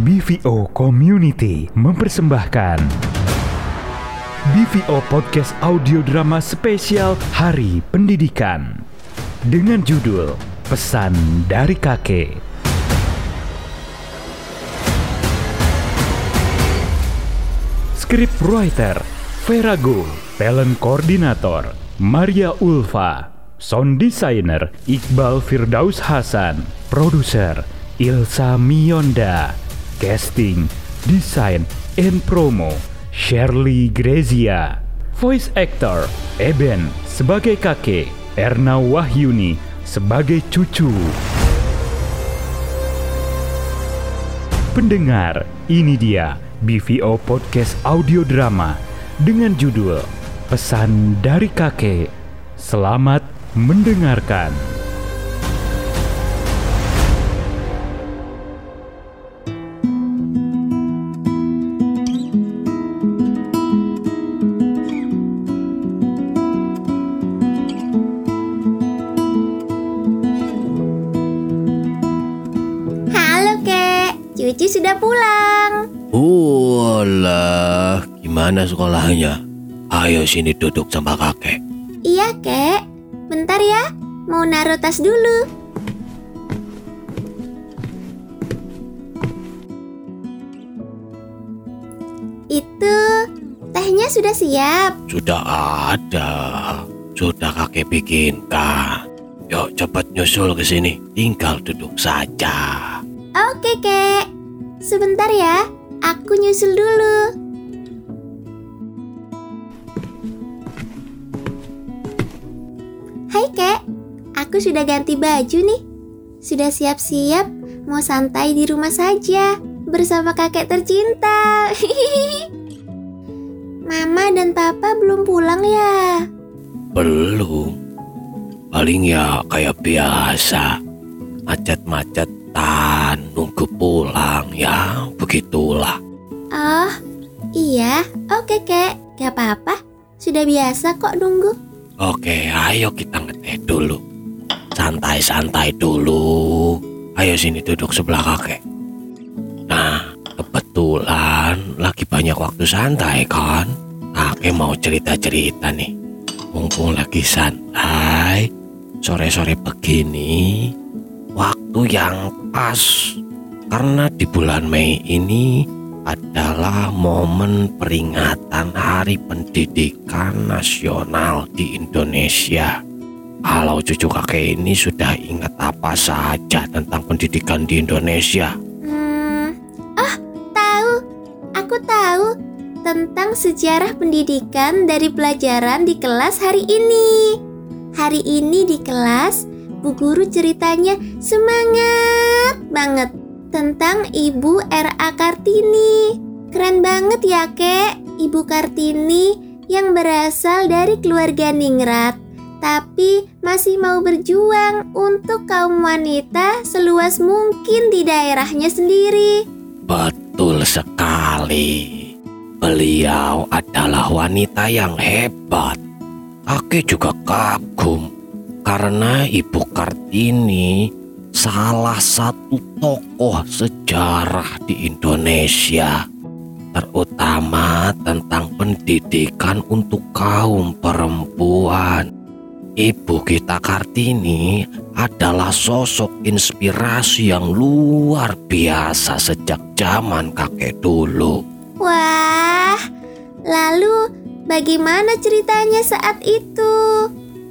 BVO Community mempersembahkan BVO Podcast Audio Drama Spesial Hari Pendidikan dengan judul Pesan dari Kakek. Script writer Verago, talent koordinator Maria Ulfa, sound designer Iqbal Firdaus Hasan, produser Ilsa Mionda, casting, design, and promo Shirley Grezia, voice actor Eben sebagai kakek, Erna Wahyuni sebagai cucu. Pendengar, ini dia BVO Podcast Audio Drama dengan judul Pesan dari Kakek. Selamat mendengarkan. Cucu sudah pulang. Walah, gimana sekolahnya? Ayo sini duduk sama kakek. Iya kek, bentar ya, mau naruh tas dulu. Itu tehnya sudah siap. Sudah ada, sudah kakek bikinkan. Yuk cepat nyusul ke sini, tinggal duduk saja. Oke kek, sebentar ya, aku nyusul dulu. Hai kek, aku sudah ganti baju nih. Sudah siap-siap, mau santai di rumah saja bersama kakek tercinta. Mama dan papa belum pulang ya? Belum, paling ya kayak biasa. Macet-macetan, nunggu pulang ya, begitulah. Oh, iya, oke kek, gak apa-apa. Sudah biasa kok nunggu. Oke, ayo kita ngeteh dulu. Santai-santai dulu. Ayo sini duduk sebelah kakek. Nah, kebetulan lagi banyak waktu santai kan? Kakek mau cerita-cerita nih. Mumpung lagi santai, sore-sore begini, waktu yang pas. Karena di bulan Mei ini adalah momen peringatan Hari Pendidikan Nasional di Indonesia. Kalau cucu kakek ini sudah ingat apa saja tentang pendidikan di Indonesia? Hmm, oh tahu, aku tahu tentang sejarah pendidikan dari pelajaran di kelas hari ini. Hari ini di kelas, Bu Guru ceritanya semangat banget tentang Ibu R.A. Kartini. Keren banget ya, Kek. Ibu Kartini yang berasal dari keluarga ningrat, tapi masih mau berjuang untuk kaum wanita seluas mungkin di daerahnya sendiri. Betul sekali. Beliau adalah wanita yang hebat. Kakek juga kagum karena Ibu Kartini salah satu tokoh sejarah di Indonesia, terutama tentang pendidikan untuk kaum perempuan. Ibu kita Kartini adalah sosok inspirasi yang luar biasa sejak zaman kakek dulu. Wah, lalu bagaimana ceritanya saat itu?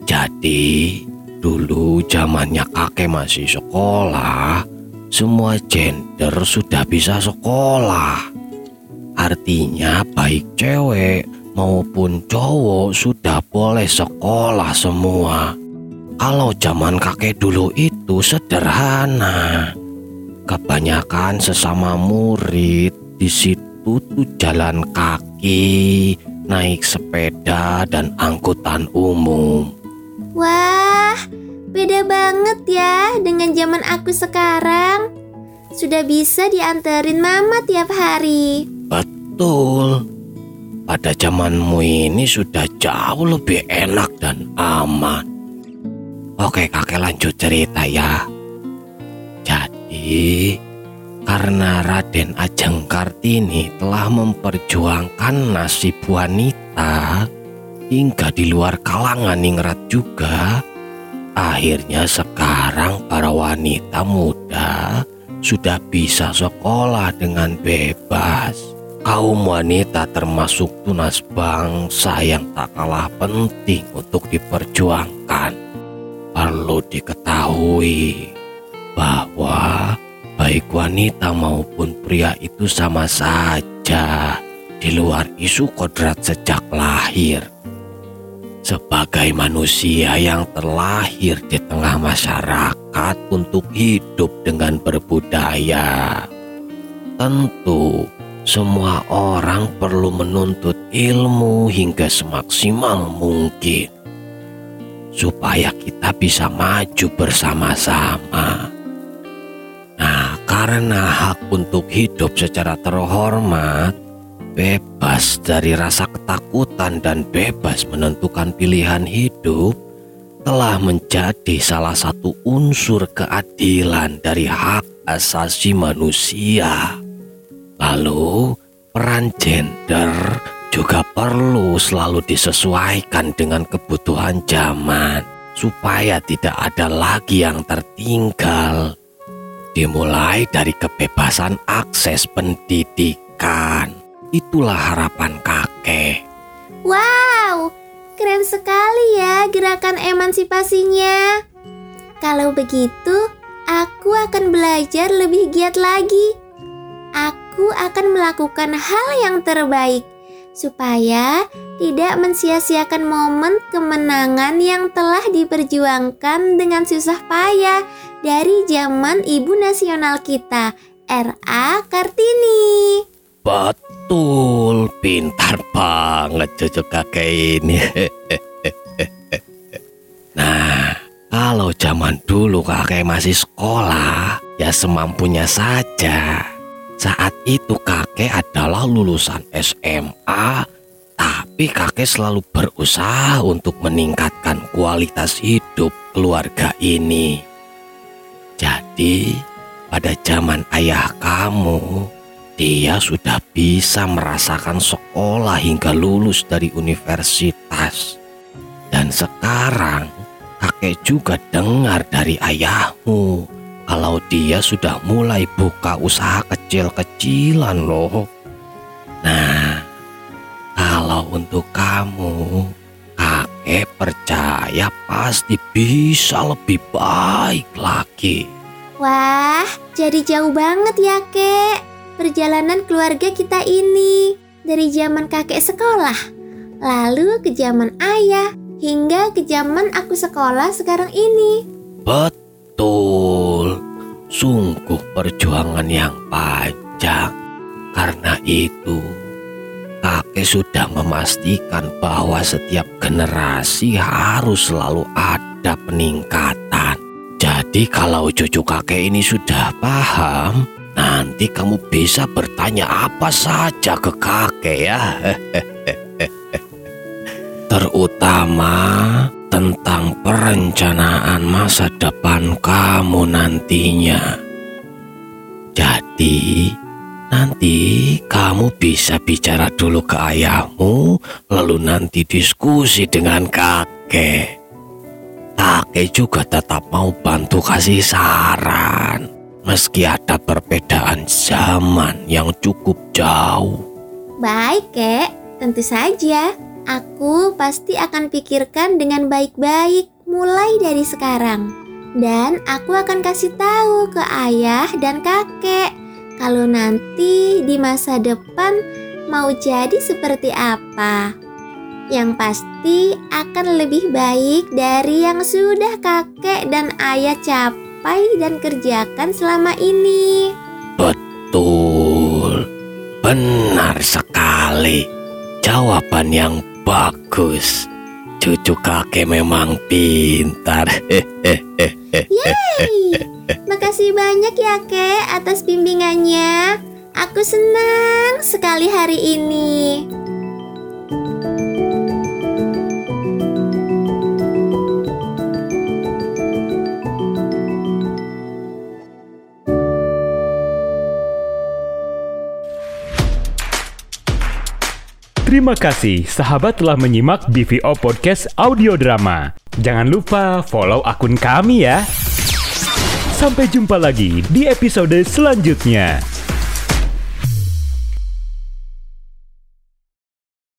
Jadi, dulu zamannya kakek masih sekolah, semua gender sudah bisa sekolah. Artinya baik cewek maupun cowok sudah boleh sekolah semua. Kalau zaman kakek dulu itu sederhana. Kebanyakan sesama murid di situ tuh jalan kaki, naik sepeda dan angkutan umum. Wah, beda banget ya dengan zaman aku sekarang. Sudah bisa dianterin mama tiap hari. Betul. Pada zamanmu ini sudah jauh lebih enak dan aman. Oke kakek lanjut cerita ya. Jadi karena Raden Ajeng Kartini telah memperjuangkan nasib wanita hingga di luar kalangan ningrat juga, akhirnya sekarang para wanita muda sudah bisa sekolah dengan bebas. Kaum wanita termasuk tunas bangsa yang tak kalah penting untuk diperjuangkan. Perlu diketahui bahwa baik wanita maupun pria itu sama saja di luar isu kodrat sejak lahir. Sebagai manusia yang terlahir di tengah masyarakat untuk hidup dengan berbudaya, tentu semua orang perlu menuntut ilmu hingga semaksimal mungkin supaya kita bisa maju bersama-sama. Nah, karena hak untuk hidup secara terhormat, bebas dari rasa ketakutan dan bebas menentukan pilihan hidup telah menjadi salah satu unsur keadilan dari hak asasi manusia. Lalu, peran gender juga perlu selalu disesuaikan dengan kebutuhan zaman supaya tidak ada lagi yang tertinggal. Dimulai dari kebebasan akses pendidikan. Itulah harapan kakek. Wow, keren sekali ya gerakan emansipasinya. Kalau begitu, aku akan belajar lebih giat lagi. Aku akan melakukan hal yang terbaik supaya tidak mensia-siakan momen kemenangan yang telah diperjuangkan dengan susah payah dari zaman ibu nasional kita, R.A. Kartini. Betul, pintar banget cucu kakek ini. nah, kalau zaman dulu kakek masih sekolah, ya semampunya saja. Saat itu kakek adalah lulusan SMA, tapi kakek selalu berusaha untuk meningkatkan kualitas hidup keluarga ini. Jadi, pada zaman ayah kamu, dia sudah bisa merasakan sekolah hingga lulus dari universitas. Dan sekarang, kakek juga dengar dari ayahmu kalau dia sudah mulai buka usaha kecil-kecilan loh. Nah, kalau untuk kamu, kakek percaya pasti bisa lebih baik lagi. Wah, jadi jauh banget ya, Kek. Perjalanan keluarga kita ini dari zaman kakek sekolah, lalu ke zaman ayah, hingga ke zaman aku sekolah sekarang ini. Betul, sungguh perjuangan yang panjang. Karena itu, kakek sudah memastikan bahwa setiap generasi harus selalu ada peningkatan. Jadi kalau cucu kakek ini sudah paham, nanti kamu bisa bertanya apa saja ke kakek ya. Terutama tentang perencanaan masa depan kamu nantinya. Jadi, nanti kamu bisa bicara dulu ke ayahmu, lalu nanti diskusi dengan kakek. Kakek juga tetap mau bantu kasih saran, meski ada perbedaan zaman yang cukup jauh. Baik, kek, tentu saja. Aku pasti akan pikirkan dengan baik-baik mulai dari sekarang. Dan aku akan kasih tahu ke ayah dan kakek kalau nanti di masa depan mau jadi seperti apa. Yang pasti akan lebih baik dari yang sudah kakek dan ayah capai dan kerjakan selama ini. Betul, benar sekali. Jawaban yang Bagus. Cucu kakek memang pintar. Yeay! Makasih banyak ya, Kek, atas bimbingannya. Aku senang sekali hari ini. Terima kasih sahabat telah menyimak BVO Podcast Audio Drama. Jangan lupa follow akun kami ya. Sampai jumpa lagi di episode selanjutnya.